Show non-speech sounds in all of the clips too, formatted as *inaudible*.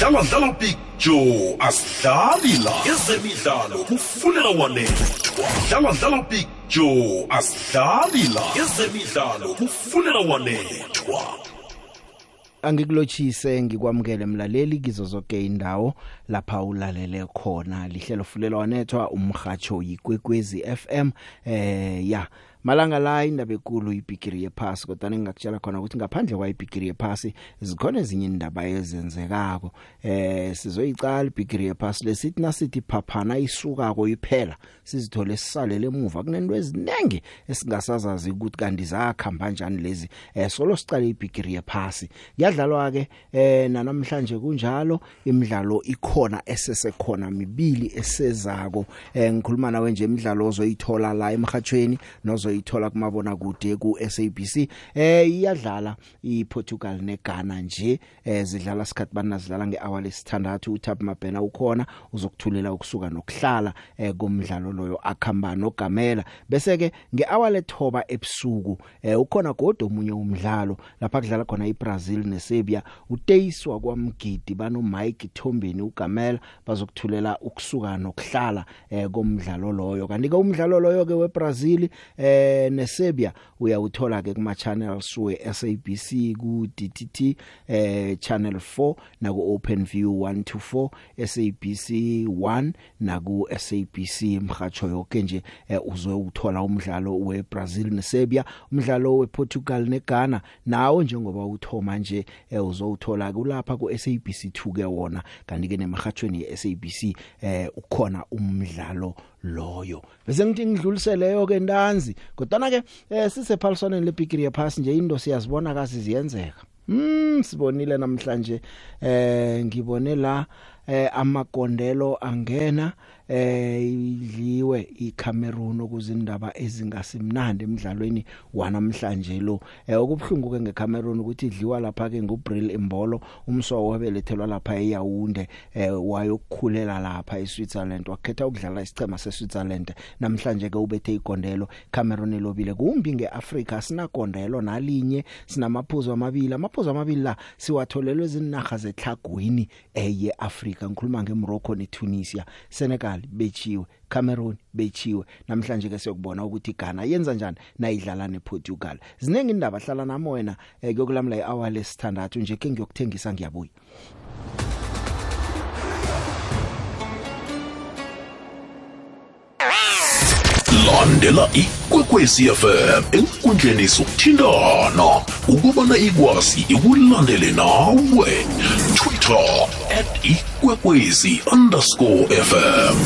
dlala dlala picture asidlali la. Ezemidlalo kufunela wanethwa. Dlala dlala picture asidlali la. Ezemidlalo kufunela wanethwa. Angikulochise ngikwamukele mlaleli kizo zonke indawo lapha ulalele khona. Lihlelo fulelo wanethwa umhajo yikwekwezi FM eh ya. Malanga la indaba ekulu ibhigiri yephasi kodwa ngingakutshela khona ukuthi ngaphandle kwa ibhigiri yephasi zikhona ezinye indaba ezenzekako. Eh sizoyicala ibhigiri yephasi lesithi nasithi phaphana isukako iphela sizithole sisalele emuva. Kunento ezinenge esingasazazi ukuthi kanti zakhamba kanjani lezi eh solo sicale ibhigiri yephasi. Kuyadlalwa ke eh namhlanje kunjalo imidlalo ikhona esesekhona mibili esezako. Eh ngikhuluma nawe nje imidlalo ozoyithola la emhathweni nozo uzoyithola kumabona kude ku SABC eh iyadlala iPortugal neGhana nje. Eh zidlala sikhathi banazidlala ngehour lesithandathu. uThabo Mabhena ukhona uzokuthulela ukusuka nokuhlala eh kumdlalo loyo akhamba nogamela. Bese ke ngehour lethoba ebusuku eh ukhona godo omunye umdlalo lapha kudlala khona iBrazil neSerbia. uTeiswa kwamgidi bano Mike Thombeni ugamela bazokuthulela ukusuka nokuhlala eh komdlalo loyo. Kanti ke umdlalo loyo ke weBrazil eh eh neSerbia uyawuthola ke kuma channels we SABC ku DTT eh channel 4 na ku OpenView 124 SABC 1 na ku SABC mhacho yonke nje eh, uzowuthola umdlalo weBrazil neSerbia umdlalo wePortugal neGhana. Nawo njengoba uthoma nje eh, uzowuthola kulapha ku SABC 2 ke wona. Kanti ke nemhathweni yeSABC eh ukhona umdlalo loyo. Bese ngithi ngidluliseleyo ke ndanzi kodwa ke eh, sisephaliswaneni lebigiri yephasi nje into siyazibona kasi ziyenzeka. Mm sibonile namhlanje eh ngibone la eh amagondelo angena eh idliwe iCameroon okuzindaba ezingasimnandi emidlalweni wanamhlanje lo. Eh okubhlungu ke ngeCameroon ukuthi idliwa lapha ke nguBril Imbolo umswa wabelethelwa lapha eYaounde eh wayokukhulela lapha eSwitzerland wakhetha ukudlala isicema seSwitzerland. Namhlanje ke ubethe igondelo Cameroon lobile kumbi ngeAfrica sinagondelo nalinye sinamaphuzu amabili. Amaphuzu amabili la siwatholelwe izinaga zetlhagwini eye Africa ngikhuluma ngeMorocco neTunisia. Senegal bechiwe Cameroon bechiwe. Namhlanje ke siyokubona ukuthi Ghana yenza njani nayidlala nePortugal zinenge indaba hlala nami wena eh, kuyokulamla ihour lesithandathu nje ke ngiyokuthengisa ngiyabuya. Landela ikwekwezi fm enkundleni sokuthindana ukubana ikwazi ikulandele nawe. Twitter at ikwekwezi underscore fm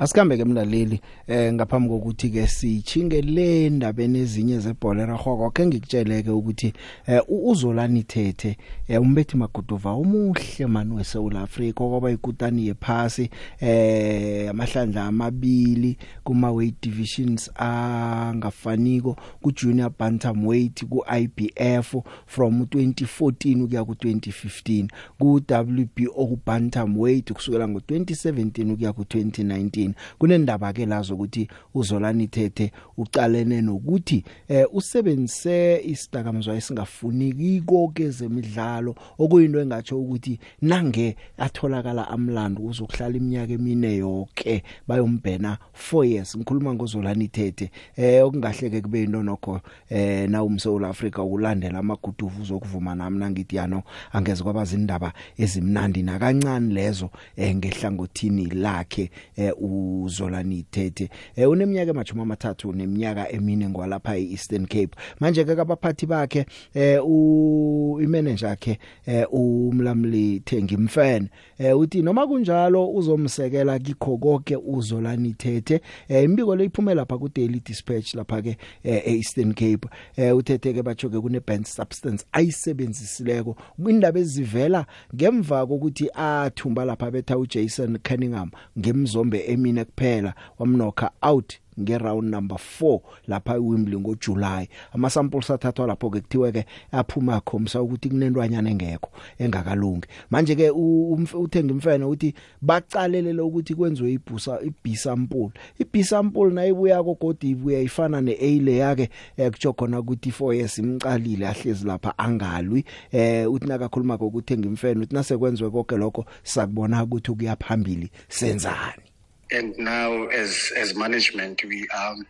Asikambe ke mlaleli eh ngaphambi kokuthi ke sichinge le ndabeni ezinye zebhola rahoko ke ngikutsheleke ukuthi eh uzolani thethe eh umbethi maguduva umuhle mani weSouth Africa kwaba ikutani yephasi eh amahlandla amabili kuma weight divisions angafaniko ku junior bantamweight ku IBF from 2014 ukuya ku 2015 ku WBO bantamweight kusukela ngo 2017 ukuya ku 2019 kunendaba ke lazo ukuthi uzolani thethe ucalene nokuthi eh usebenzise isidakamizwa esingafunikiko kezemidlalo. Okuyinto engatsho ukuthi nange atholakala amlando uzokuhlala iminyaka emine yonke bayombhena 4 years. Ngikhuluma ngozolani thethe eh okungahleke kube into nokho eh na umSouth Africa ukulandela amaguduvu uzokuvuma nami nangithi yano angeze kwaba zindaba ezimnandi nakancane lezo eh ngehlangothini lakhe eh uzolani thethe eh uneminyaka emajuma amathathu neminyaka emine ngwalapha eEastern Cape. Manje ke abaphathi bakhe eh u imanager yakhe eh umlamli Thengi Mfene. Eh uthi noma kunjalo uzomsekela kikho konke uzolani thethe eh imbiko leyiphumela lapha ku Daily Dispatch lapha ke eh, eEastern Cape. Eh uthethe ke bachoke kune banned substance ayisebenzisileko kwindaba ezivela ngemva kokuthi athumba lapha betha uJason Cunningham ngemzombe emi. Emine kuphela wamnokha out ngeround number 4 lapha eWembley ngoJuly amasamples athathwa lapho ke kuthiwe ke aphuma khomsa ukuthi kunentwanyana engekho engakalungi. Manje ke uthenga imfene uthi bacalelele ukuthi kwenziwe ibhusa iB sample iB sample nayibuya kokodi ibuya ifana neA layer ke ekutsho khona ukuthi 4 years imcalile ahlezi lapha angalwi. Eh uthi nakakhuluma ngokuthenga imfene uthi nasekwenziwe konke lokho sakubona ukuthi kuyaphambili senzani? And now as as management we um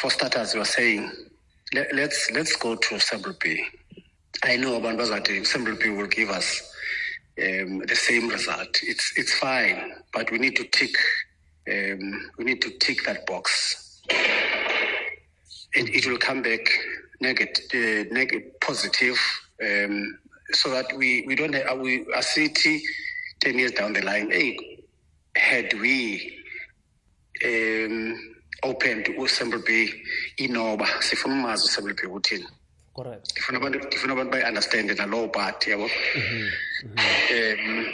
for starters we are saying let, let's let's go to sample b i know abantu bazathi sample b will give us um, the same result. It's it's fine but we need to tick um, we need to tick that box. And it will come back negative uh, negative positive um, so that we we don't have, we a city 10 years down the line hey had we um opened usample bay inoba sifuna umazi usample bay uthini correct. Ndifuna abantu ndifuna abantu bayi-understande naloo part yabo? Um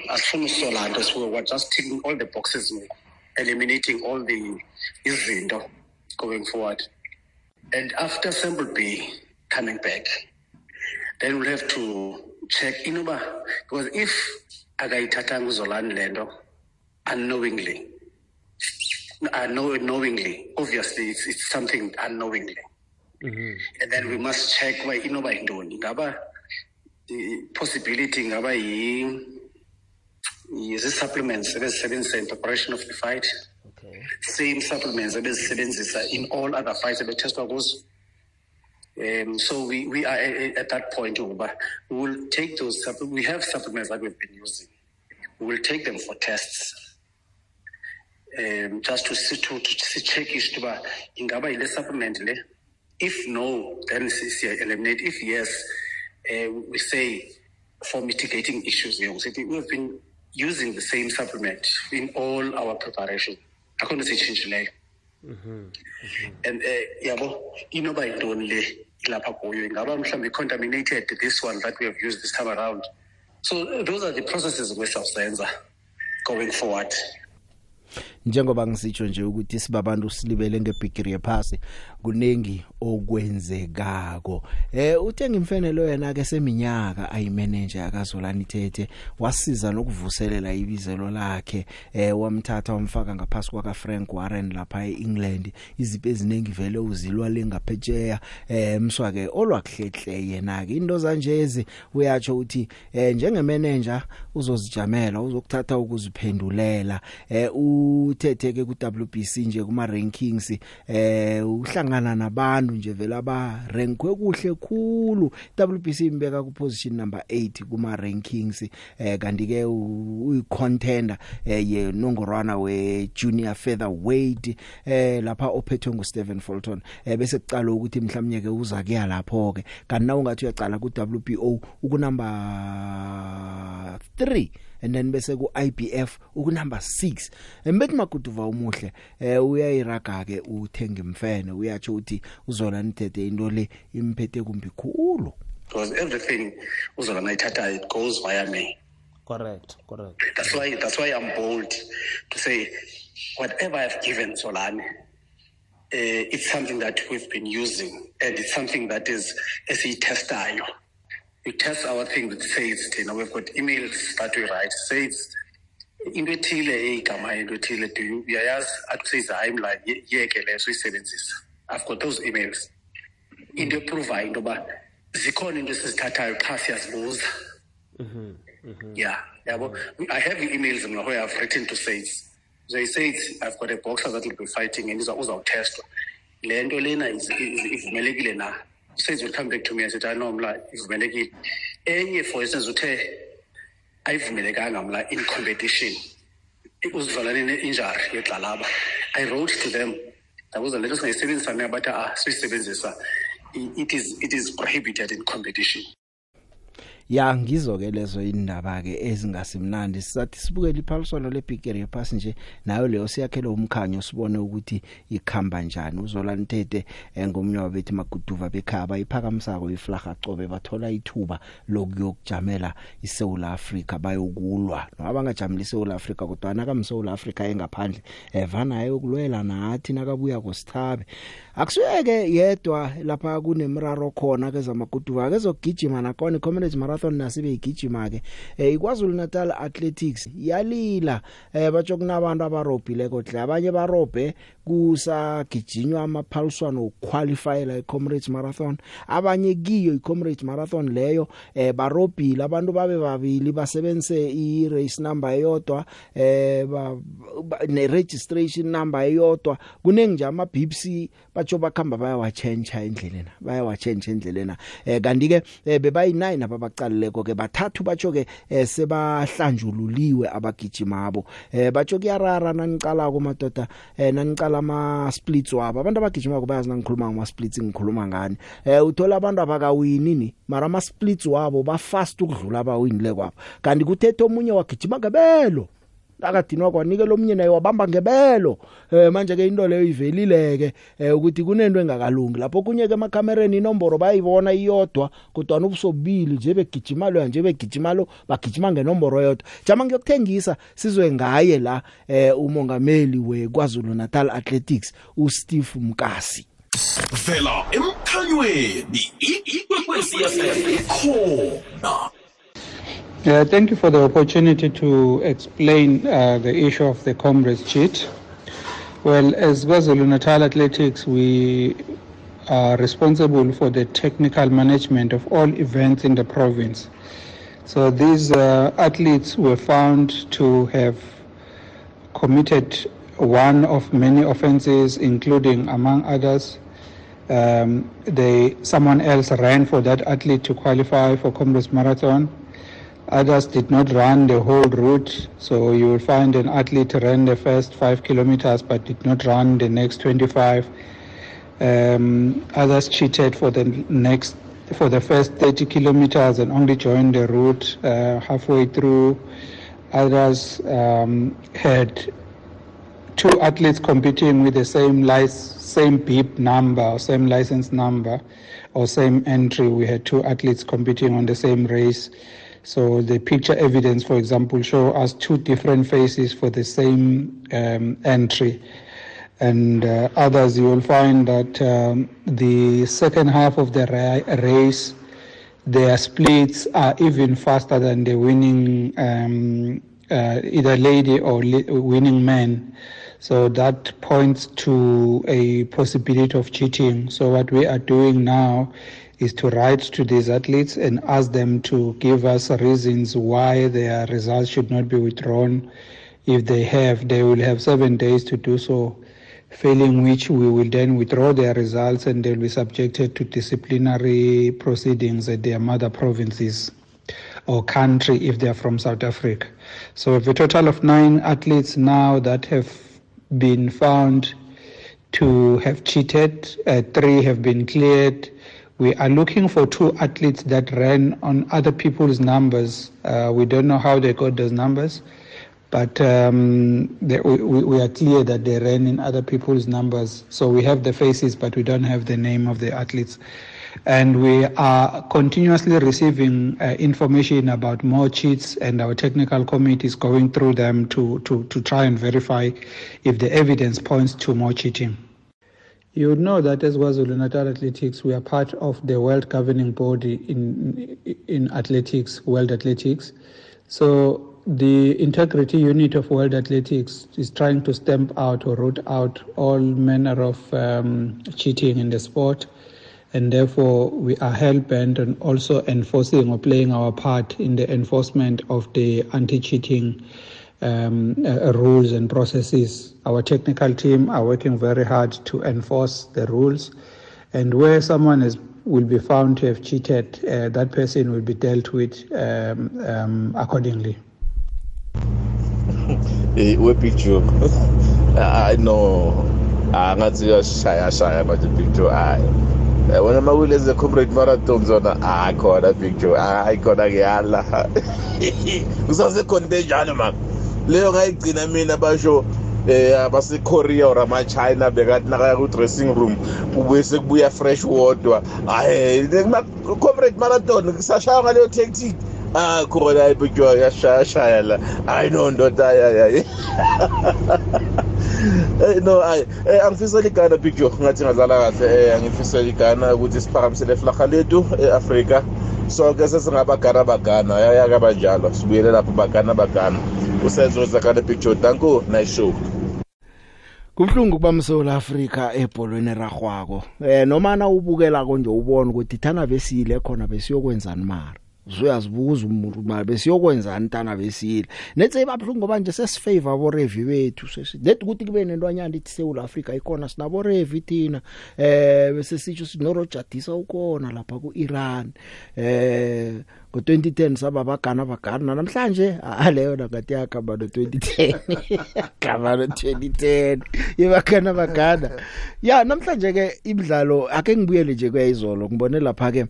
asifuna usola nto so we're just ticking all the boxes eliminating all the izinto going forward. And after sample b coming back then we'll have to check inoba because if akayithathanga uzolani le nto unknowingly. Uh, know, knowingly, obviously, it's, it's something unknowingly. Mhm. And then we must check why inoba yintoni. Ngaba the possibility ngaba yi is supplements ebezisebenzisa in preparation of the fight. okay Same supplements ebezisebenzisa in all other fights ebetestwa kuzo. Um, so we, we are at, at that point uba we will take those we have supplements that we've been using. We will take them for tests. Um, just to see to, to check ish uba ingaba yile supplement le? If no then siya eliminate. If yes uh, we say for mitigating issues we say we've been using the same supplement in all our preparation. Akho nto siyitshintshileyo and uh, yabo inoba yintoni le ilapha kuyo? Ingaba mhlawumbi contaminated this one that we have used this time around? So those are the processes besawuzenza going forward. Njengoba ngisitsho nje ukuthi sibabantu silibele ngebigiri yephasi kunengi okwenzekako. Eh uthenga imfenelo yena ke seminyaka ayimanage akazolani thethe wasiza nokuvuselela ibizelo lakhe. Eh wamthatha wamfaka ngaphasi kwaka Frank Warren lapha eEngland. Izipe eziningi vele uzilwa lengaphetsheya eh mswa ke olwakuhlehle yena ke. Into zanjezi uyatsho uthi eh njengemanager uzozijamela uzokuthatha ukuziphendulela. Eh uthethe ke ku WBC nje kuma rankings eh uhlangana nabantu nje vele aba rankwe kuhle khulu. WBC imbeka ku position number 8 kuma rankings eh kanti ke uyi contender eh ye nongorwana we junior featherweight eh lapha ophethwe ngu Stephen Fulton. Eh bese kucala ukuthi mhlawumnye ke uza kuya lapho ke kanti na ungathi uyacala ku WBO ukunumber 3 and then bese ku IBF uku number 6 embethi maguduva umuhle eh uyayiraga ke uthenga imfene uyatsho uthi uzola nithethe into le imphethe kumbi khulu. Because everything uzola nayithatha it goes via me. Correct correct. That's why that's why i'm bold to say whatever i've given solane uh, it's something that we've been using and it's something that is esiyitestayo you test our thing with says thina we've got emails that we write says into ethile igama into ethile do you uyayazi says hayi mla ye- yeke leso uyisebenzisa i've got those emails. Into eprovayo into yoba zikhona into esizithathayo qha siyazibuza yeah yabo. I have emails mna where i've written to says so he says i've got a boxer that will be fighting and uza- uzawutestwa. Le nto lena ivumelekile na? Says will come back to me and said no mla ivumelekile enye for instance uthe ayivumelekanga mla in competition. Uzivalane ne-injury yegxalaba i wrote to them. Ndabuza le nto singayisebenzisa na bathi ah siyisebenzisa. I- it is, it is prohibited in competition. Ya ngizoke lezo indaba ke ezingasimnandi. Sisathi sibukele iphaliswano leBigiri yephasi nje nayo leyo siyakhele umkhanyo sibone ukuthi ikhamba njani. Uzola ntete engomnye wabethi maguduva bekhaba iphakamisako iflaga cobe bathola ithuba lokuyokujamela iSouth Africa bayokulwa. Abangajamela iSouth Africa kodwa nakamSouth Africa engaphandle evana ayokulwela nathi nakabuya kosithabe. Akusuyeke yedwa lapha kunemraro khona ke zamaguduva kezogijima nakona comrades marathon nasibe igijima ke eh, iKwaZulu Natal Athletics yalila eh, batsho kunabantu abarobhile kodle abanye barobhe kusagijinywa amaphaliswano qualifyela iComrades Marathon. Abanye kiyo iComrades Marathon leyo eh barobhile. Abantu babe babili basebenzise irace number eyodwa eh ba, ba, ne registration number eyodwa. Kunengi nje ama BPC batsho bakhamba bayawachange endleleni bayawachange endleleni eh kanti ke eh, bebayi9 ababaqalileko ke bathathu batsho ke eh, sebahlanjululiwe abagijimabo. Eh batsho kuyarara nanicala kumadoda eh nanicala ama splits wabo. Abantu abagijimako bayazi nangikhuluma ngama splits ngikhuluma ngani. Eh uthola abantu abakawini ni mara ama splits wabo ba fast ukudlula abawinile kwabo. Kanti kuthethe omunye wagijima ngebelo. Akadinwa kwanike lomunye naye wabamba ngebelo eh manje ke into leyo ivelileke eh ukuthi kunento engakalungi lapho kunye ke emakamereni inomboro bayibona iyodwa kodwa ubusobili nje begijima lo nje begijima lo bagijima ngenomboro yodwa jama ngiyokuthengisa sizwe ngaye la eh umongameli weKwaZulu Natal Athletics uSteve Mkasi vela emkhanyweni ikwekwezi fm khona Yeah, thank you for the opportunity to explain uh, the issue of the Comrades cheat. Well, as KwaZulu Natal Athletics, we are responsible for the technical management of all events in the province. So these uh, athletes were found to have committed one of many offences, including, among others, um, they someone else ran for that athlete to qualify for Comrades Marathon. Others did not run the whole route, so you will find an athlete ran the first five kilometers but did not run the next 25. Um, others cheated for the next for the first 30 kilometers and only joined the route uh, halfway through. Others um, had two athletes competing with the same lic- same PIP number or same license number or same entry. We had two athletes competing on the same race. So the picture evidence, for example, show us two different faces for the same um, entry. And uh, others, you will find that um, the second half of the ra- race, their splits are even faster than the winning um, uh, either lady or li- winning man. So that points to a possibility of cheating. So what we are doing now is to write to these athletes and ask them to give us reasons why their results should not be withdrawn. If they have, they will have seven days to do so, failing which we will then withdraw their results and they'll be subjected to disciplinary proceedings at their mother provinces or country if they are from South Africa. So we have a total of nine athletes now that have been found to have cheated. Uh, three have been cleared. We are looking for two athletes that ran on other people's numbers. Uh, we don't know how they got those numbers, but um, they, we, we are clear that they ran in other people's numbers. So we have the faces, but we don't have the name of the athletes. And we are continuously receiving uh, information about more cheats, and our technical committee is going through them to, to, to try and verify if the evidence points to more cheating. You would know that as KwaZulu Natal Athletics, we are part of the world governing body in in athletics, World Athletics. So the integrity unit of World Athletics is trying to stamp out or root out all manner of um, cheating in the sport, and therefore we are hell bent on also enforcing or playing our part in the enforcement of the anti-cheating um, uh, rules and processes. Our technical team are working very hard to enforce the rules, and where someone is will be found to have cheated, uh, that person will be dealt with um, um, accordingly. We-picture hayi no angathi uyashaya shaya manje picture *laughs* hayi Eh, wena makulezi corporate marathon zona hayi khona joe hayi khona ngiyala kusasekhona into enjalo mama leyo ngayigcina mina basho eh abasekorea or ama-china bekathi nakaya ku-dressing room ubuye sekubuya fresh wodwa. Hayi corporate marathon kusashaya ngaleyo tactic ah khona hayi big joe yashayashaya la. Hayi no ndoda hayi *laughs* Eh no ay eh angifisela igana Big Joe ngathi ngazala kahle eh angifisela igana ukuthi siphakamisele flaga lethu eAfrika. Sonke sesingabagana bagana yaya kabanjalo sibuyele lapho bagana bagana usenzo zakade Big Joe danko nice show. Kubhlungu kuba msola Africa ebholweni ragwako eh noma na ubukela konje ubona ukuthi thana besile khona besiyokwenzani mara? Uzoyazibuza umuntu mara besiyokwenzani ntana besile? Nethe babhlungu ngoba nje sesifavor abo review bethu let ukuthi kube nentwanyana ithi South Africa ikona sinabo review thina. Eh bese sitsho sinorojadisa ukona lapha kuIran. Eh ngo2010 saba bagana bagana. Namhlanje aleyo nakati yakaba no2010 kaba *laughs* no2010 yebagana bagana ya namhlanje ke imidlalo ake ngibuyele nje kwayizolo ngibone lapha ke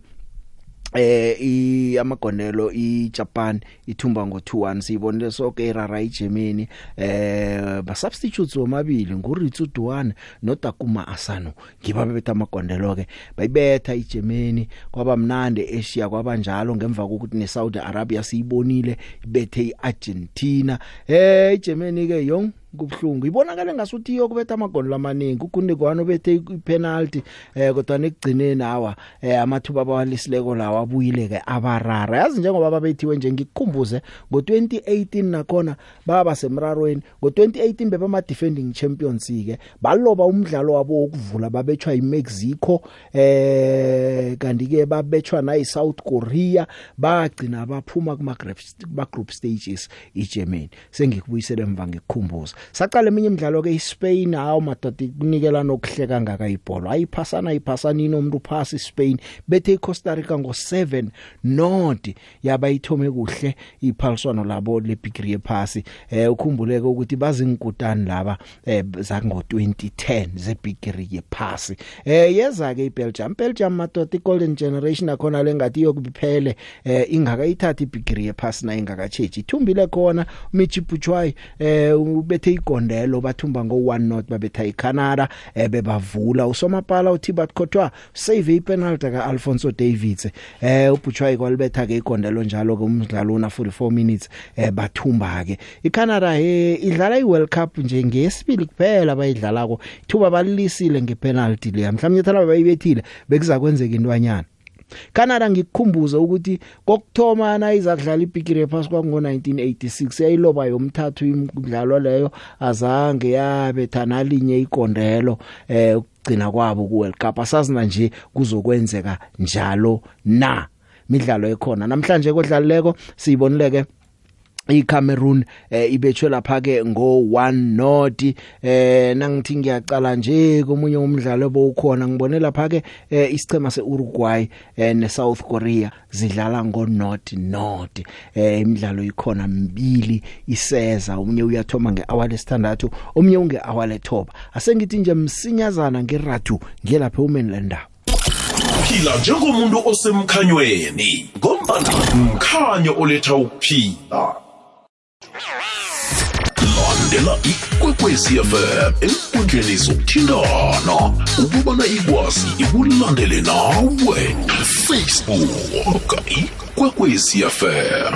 eh i amagondelo iJapan ithumba ngo2-1 siyibonile sonke irara iGermany eh ba substitutes omabili nguRitsu Duan noTakuma Asano. Ngiba betha amagondelo ke bayibetha iGermany kwaba mnandi eAsia kwabanjalo ngemva kokuthi neSaudi Arabia siyibonile ibethe iArgentina. Eh iGermany ke yong? Kubhlungu ibonakala ngasuthi yokubetha amagoli lamaningi uGundekwane bethe ipenalty eh kodwa nekugcineni hawa eh amathuba abawalisileko lawa abuyile ke abarara. Yazi njengoba babethiwe nje ngikukhumbuze ngo2018 nakhona baba semrarweni ngo2018 beba ama defending champions ke baloba umdlalo wabo wokuvula babetshwa iMexico eh kanti ke babetshwa nayi South Korea bagcina baphuma kuma group stages iGermany sengikubuyisela emva ngikukhumbuza. Saqala eminye imidlalo ke iSpain hawo madoda kunikela nokuhleka ngaka ibhola. Ayiphasana iphasana inomuntu phasi iSpain? Bethe iCosta Rica ngo7 not yaba ithome kuhle iphaliswano labo lebigree yephasi. Eh ukhumbuleke ukuthi bazingkutani laba eh zango 2010 zebigree yephasi. Eh yeza ke iBelgium. Belgium madoda iGolden Generation akhona lengathi yokuphele eh ingaka ithatha ibigree yephasi na ingaka chechi ithumbile khona Michi Buchwai eh ubethe igondelo bathumba ngo 1 not babetha iCanada ebe bavula usomapala uThibert Courtois save ipenalty ka Alfonso Davids. Eh uBuchwai kwalibetha ke igondelo njalo ke umdlalo una 44 minutes eh bathumba ke iCanada he idlala iWorld Cup nje ngesibili kuphela bayidlalako. Thuba balilisile ngepenalty le mhlawumnye thana bayibethile bekuza kwenzeka intwanyana. Canada ngikukhumbuza ukuthi kokthoma na izakudlala ibigire phasi kwango 1986 yayiloba yomthathu imidlalo leyo azange yabethana linye igondelo eh ukugcina kwabo ku World Cup. Asazina nje kuzokwenzeka njalo na midlalo ekhona. Namhlanje kodlaleko siyibonileke iCameroon eh ibetshwe lapha ke ngo 1 not eh nangithi ngiyaqala nje komunye umdlalo bowukhona. Ngibone lapha ke eh, isichema seUruguay eh, neSouth Korea zidlala ngo not not eh imidlalo ikhona mbili iseza umunye uyathoma ngehour lesithandathu omunye unge hour lethoba. Asengithi nje msinyazana ngeratu ngelapha umenlanda phila njengomuntu osemkhanyweni ngombana mkhanyo oletha ukuphila. Landela ikwekwezi fm enkundleni zokuthintana. Ukubana ikwazi ikulandele nawe. Facebook ikwekwezi fm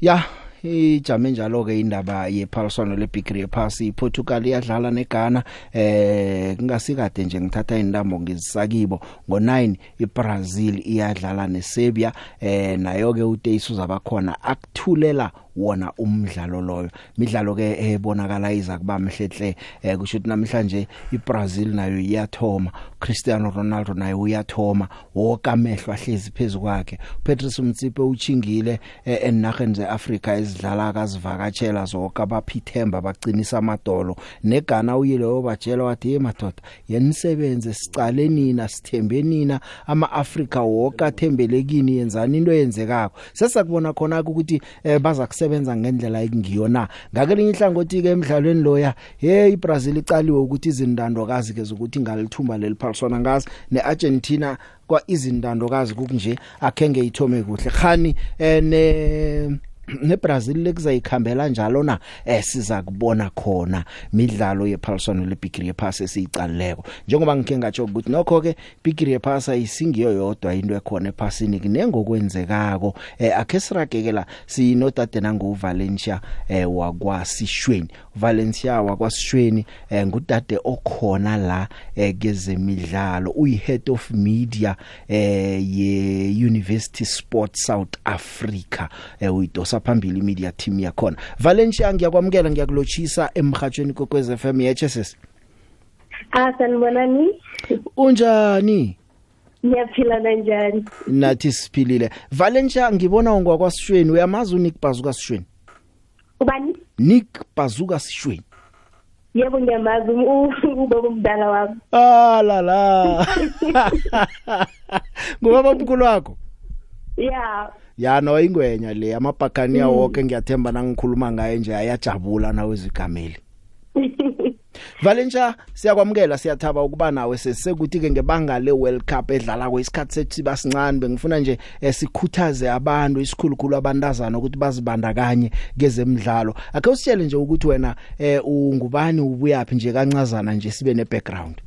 ya ijame njalo ke indaba yephaliswano lebigree pass iPortugal iyadlala neGhana eh kungasikade nje ngithatha indambo ngizisakibo ngo9 iBrazil iyadlala neSerbia eh nayo ke uTeisu zabakhona akuthulela wona umdlalo loyo. Midlalo ke ebonakala iza kuba mhlehle eh kusho ukuthi namhlanje iBrazil nayo iyathoma Cristiano Ronaldo naye uyathoma. Wonke amehlo ahlezi phezulu kwakhe. Patrice Mtsipe uchingile enarheni zeAfrika ezidlala akazivakatshela zonke abaphithemba baqinisa amadolo. Negana uyileyo batshela wathi hey madoda yenisebenze sicale nina sithembe nina. Ama Africa wonke athembelekini yenzani into yenzekako sesakubona khona ukuthi eh, baza kusebenza ngendlela ekungiyona ngakelinye ihlangothi ke emidlalweni loya hey iBrazil icaliwe ukuthi izindandokazi ke zokuthi ngalithumba leliphaliswana ngazi. neArgentina kwa izindandokazi kunje akhenge ithome kuhle. Khani eh, ne neBrazil lekuzayikhambela njalo na? Eh siza kubona khona midlalo yephaliswano lebigiri yephasi esiyicalileko njengoba ngike ngatsho ukuthi nokho ke bigiri yephasi isingiyo yodwa into ekhona ephasini kunengokwenzekako. Eh akhe siragekela sinodade nangu Valencia eh wakwasishweni Valencia wakwasishweni eh ngudade okhona la eh kezemidlalo uyi head of media eh ye University Sports South Africa eh uyidosa phambili media team yakhona. Valencia ngiyakwamukela ngiyakulochisa emhathweni kokwez FM yeHSS Ah sanibonani. Unjani? Ngiyaphila kanjani nathi siphilile. Valencia ngibona ungwakwasishweni uyamazi uNick Bazuka sishweni? Ubani? Nick Bazuka sishweni. Yebo ngiyamazi. Ubaba omdala wami. Ah la la. *laughs* Ngubaba omkhulu wakho? Yeah ya no ingwenya le amabhakani wonke ngiyathemba nangikhuluma ngaye nje ayajabula nawe zigameli *laughs* Valencia siyakwamukela siyathaba ukuba nawe sesekuthi ke ngebanga le World Cup edlala kwesikhathi sethi basincane bengifuna nje eh, sikhuthaze abantu isikhulukhulu abantazana ukuthi bazibandakanye kezemidlalo ake usitshele nje ukuthi wena eh, ungubani ubuyapi nje kancazana nje sibe ne background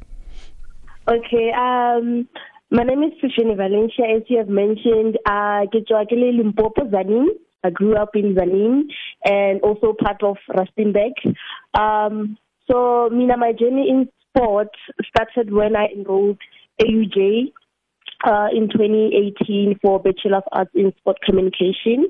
Okay um my name is Fushini Valencia as you have mentioned uh ke tswa ke le Limpopo Zanin I grew up in Zanin and also part of Rustenburg. Um so mina my journey in sport started when I enrolled AUJ uh, in 2018 for Bachelor of Arts in Sport Communication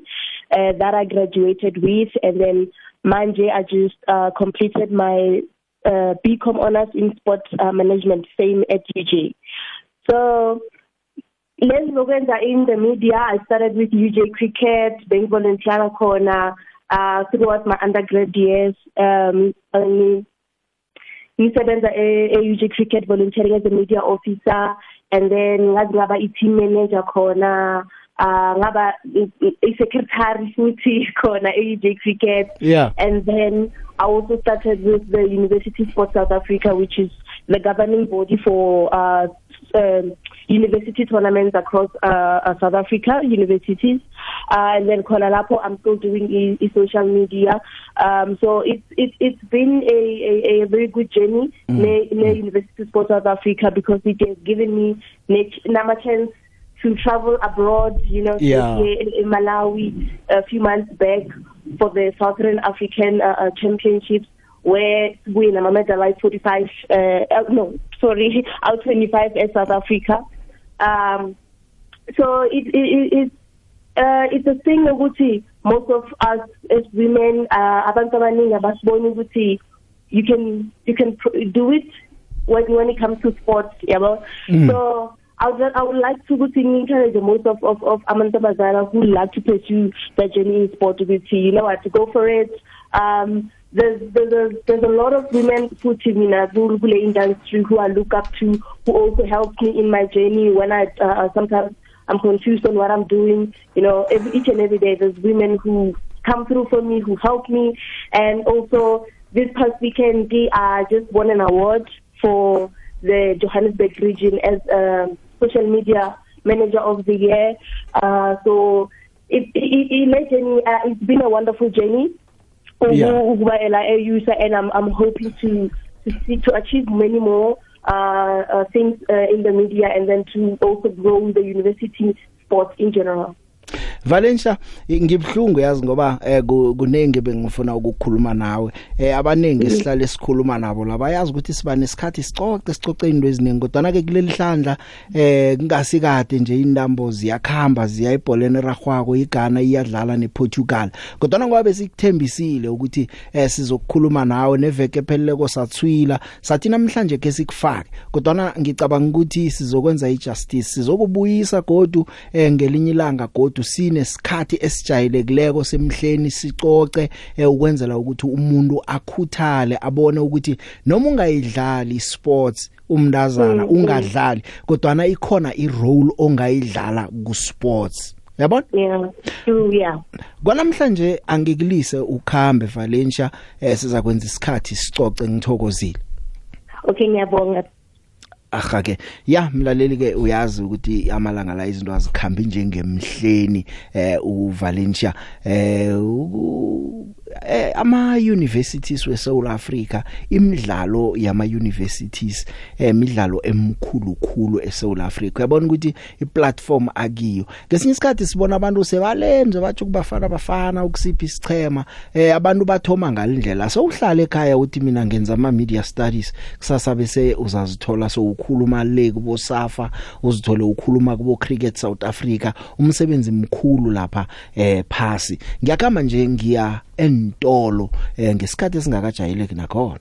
uh, that I graduated with, and then Manje I just uh, completed my uh, BCom honors in Sport uh, Management, same at UJ. So. Let's look in the media. I started with UJ Cricket, being volunteer corner uh, throughout my undergrad years. Um, um, ngisebenza e-UJ Cricket volunteering as a media officer and then ngazi ngaba i-team manager khona uh ngaba i-secretary futhi *laughs* khona e-UJ Cricket Yeah. and then I also started with the University Sports South Africa which is the governing body for uh um, university tournaments across uh, uh, South Africa universities uh, and then khona lapho I'm still doing i, i social media um so it's it's it's been a a, a very good journey mm. ne, ne University Sports South Africa because it has given me nama chance to travel abroad you know Yeah. in, in Malawi a few months back for the Southern African uh, uh, Championships where we in Amameda like 45 uh, uh no sorry *laughs* out 25 as South Africa. Um so it it, it it's uh it's a thing ukuthi most of us as women uh abantu abaningi abasiboni ukuthi you can you can do it when when it comes to sports yabo? Mm. so I would, I would like to in encourage most of of of amantombazana who like to pursue their journey in sport with you know what to go for it. Um there's there's a there's a lot of women who to me na kule industry who I look up to who also help me in my journey when I uh, sometimes I'm confused on what I'm doing. You know every each and every day there's women who come through for me who help me. And also this past weekend I just won an award for the Johannesburg region as a social media manager of the year. Uh so it it, it, it uh, it's been a wonderful journey. Yeah. ukuba ela user and I'm I'm hoping to to see to achieve many more uh, uh things uh, in the media and then to also grow the university sports in general Valencia ngibhlungu yazi ngoba eh, ku- kunenge bengifuna ukukhuluma nawe. Eh abanengi sihlale sikhuluma nabo laba yazi ukuthi siba nesikhathi sicoce sicoce into eziningi kodwa ke kuleli hlandla eh kungasikade nje indambo ziyakhamba ziya ebholeni ragwako igana iyadlala nePortugal. Kodwa ngoba besikuthembisile ukuthi eh sizokukhuluma nawe neveke epheleleko sathwila sathi namhlanje ke sikufake. Kodwa ngicabanga ukuthi sizokwenza ijustice sizokubuyisa godu eh ngelinye ilanga godu sine sinesikhathi esijayelekileko semhleni sicoce eh, ukwenzela ukuthi umuntu akhuthale abone ukuthi noma ungayidlali sports umndazana ungadlali kodwa ikhona irole ongayidlala ku sports yabona? Yeah true yeah. Kwanamhlanje angikulise ukhambe Valencia eh siza kwenza isikhathi sicoce ngithokozile. Okay ngiyabonga. Aha ke. Ya mlaleli ke uyazi ukuthi amalanga la izinto azikhambi njengemhleni eh uValencia eh u- eh ama universities weSouth Africa imidlalo yama universities eh imidlalo emkhulu khulu eSouth Africa. Uyabona ukuthi iplatform akiyo. Ngesinye isikhathi sibona abantu sebalenze bathi kubafana bafana ukusiphi isichema eh abantu bathoma ngalindlela so uhlala ekhaya uthi mina ngenza ama media studies kusasa bese uzazithola so ukhuluma le kubo Safa uzithole ukhuluma kubo Cricket South Africa umsebenzi mkhulu lapha eh phasi. Ngiyakama nje ngiya entolo eh ngesikhathi esingakajayeleki nakhona.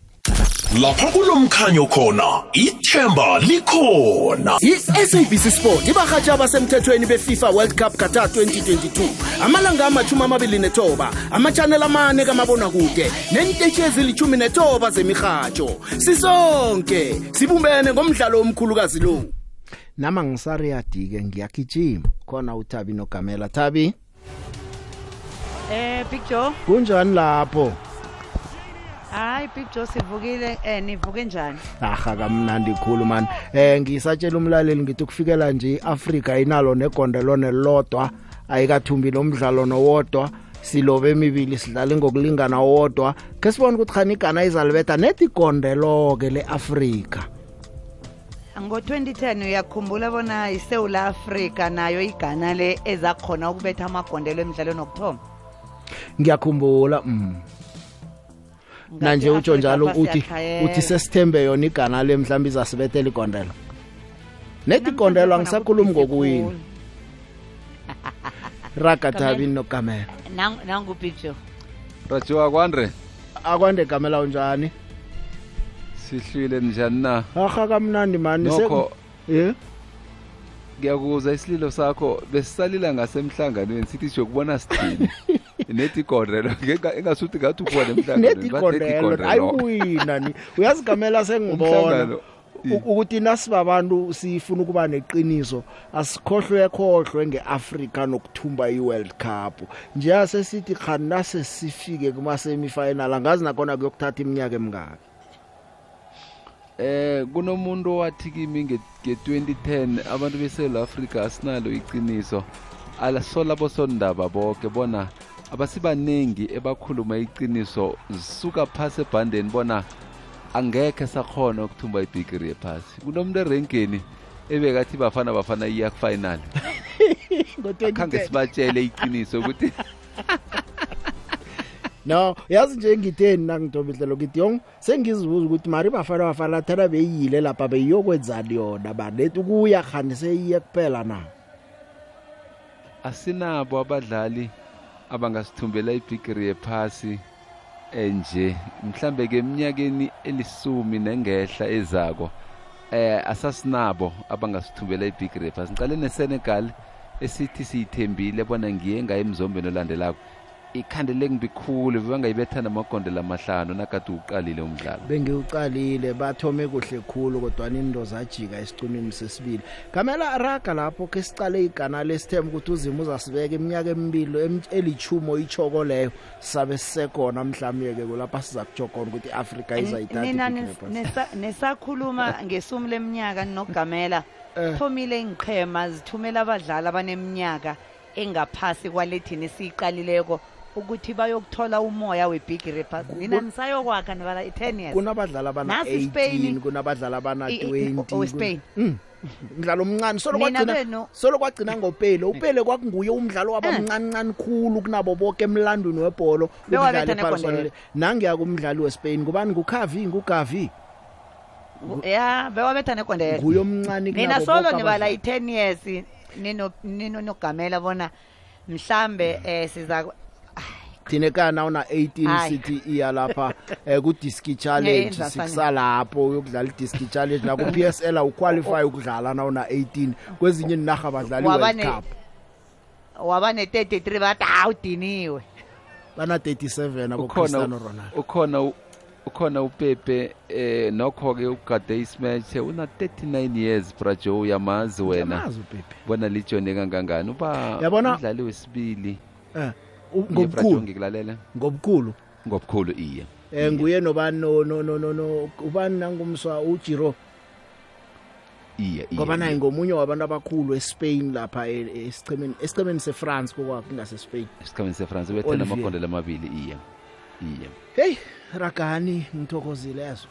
Lapha kulomkhanyo khona ithemba likhona. I-sabc sport ibarhatsha abasemthethweni befifa world cup qatar 2022 amalanga amachumi amabili nethoba amachanel amane kamabonakude nentetshi ezilithumi nethoba zemirhatsho sisonke sibumbene ngomdlalo omkhulukazi lo. Nama ngisariyadike ngiyagijima. Khona uThabi noGamela. Thabi? Eh Big Joe, kunjani lapho? Hayi Big Joe sivukile eh nivuke njani? aha kamnandi khulu man eh ngisatshela umlaleli ngithi kufikela nje iAfrika inalo negondelo nelodwa ayikathumbi nomdlalo nowodwa silobe emibili sidlala ngokulingana wodwa ke sibone ukuthi khani igana izalibetha nethi igondelo ke leAfrika Ngo 2010 uyakhumbula bona iSouth Africa nayo igana le ezakhona ukubetha amagondelo emidlalweni okthoma. ngiyakhumbula mm na nje utsho njalo uthi uthi sesithembe yona igana le mhlawumbe izasibethela igondelo nethi igondelo angisakhulumi ngokuwina. *laughs* raga Thabi noGamela nangu Big Joe. rajiwa kwandre. Akwande gamela unjani? Sihlwile njani na? Aha kamnandi mani. Nokho eh ngiyakuza isililo sakho besisalila ngasemhlanganweni sithi siyokubona sithini? *laughs* *laughs* nethi igondelo engasuthi ngathi ubona nethi igondelo ayiwina ni uyazigamela sengibona. Umhlangano, U- ukuthi nasibabantu sifuna ukuba neqiniso asikhohlwe khohlwe ngeAfrika nokuthumba iWorld Cup. Nje asesithi khani nase sifike kuma semifinal angazi nakona kuyokuthatha iminyaka emingaki? Eh kunomuntu owathi kimi nge- nge-2010 abantu beSouth Africa asinalo iqiniso. Alasola bosondaba bonke bona abasibaningi ebakhuluma iqiniso zisuka phasi ebhandeni bona angekhe sakhona ukuthumba ibhigiri yephasi. Kunomuntu erenkeni ebekathi bafana bafana iya final *laughs* khange sibatshele iqiniso ukuthi *laughs* no yazi nje ngitheni nangidobidlelo ngithi yong sengizibuza ukuthi mari bafana bafana thana beyile lapha beyiyokwenzani yona banethi ukuya khani seyiye kuphela na? Asinabo abadlali abangasithumbela ibhigiri yephasi enje. Mhlambe ke eminyakeni elisumi nengehla ezako eh asasinabo abangasithumbela ibhigiri yephasi. Ngiqale neSenegal esithi siyithembile bona ngiye ngaye emzombeni olandelako. Ikhandele ngibikhulu bangayibetha namagondela amahlanu nakade uqalile umdlalo bengiuqalile bathome kuhle khulu kodwa into zajika esicunini sesibili kamela raga lapho ke sicale igana lesithemba ukuthi uzima uzasibeka iminyaka emibili em- elichumo ichoko leyo sabe sisekhona mhlawumbe ke kulapha siza kujokona ukuthi iAfrika izayithatha Nina ibhigiri nis- yephasi. nisa- nisakhuluma ngesumi leminyaka nokugamela *laughs* Eh. thomile ingqhema zithumela abadlali abaneminyaka engaphasi kwalethini esiyiqalileko ukuthi bayokuthola umoya webhigiri yephasi nina nisayokwakha nibala i-10 years. Kunabadlali abana Nasi Spain- 18 kunabadlali abana I- i- 20 oweSpain. Mm. mdlalo omncane. Solo kwagcina ngopele. Upele kwakunguye umdlalo wabamncane khulu kunabo bonke emlandweni Bewabetha ukudlala negondelo. nangiya kumdlali weSpain. Kubani nguKavi nguGavi. Ya bewabetha negondelo nguye omncane kunabo solo nibala i-10 years. Nino nino nogamela bona mhlambe eh siza thina kana una 18 Hayi. sithi iya lapha *laughs* eh ku disc challenge sikusalapho uyokudlala i disc challenge na ku PSL uqualify ukudlala na una 18 kwezinye inaga abadlali Waba World Cup. waba ne-33 bathi hawu udiniwe bana 37 abo Cristiano Ronaldo. ukhona u- ukhona upepe eh nokho ke ugade ismatch una 39 years brajo uyamazi wena. Ngiyamazi uPepe. bona lijone kangangani? Uba Yabona- umdlali wesibili. Eh. U- Iye, Brajo, ngobukhulu ngikulalela. Ngobukhulu ngobukhulu iye. Eh nguye nobani no no no no ubani nangumswa uJiro? Iye ngoba naye ngomunye wabantu abakhulu eSpain lapha e- esichemeni esichemeni seFrance kokwakho ngase Spain esikhambeni sefrance Olivier. amagondelo amabili iye iye. Hey ragani ngithokozile yazo.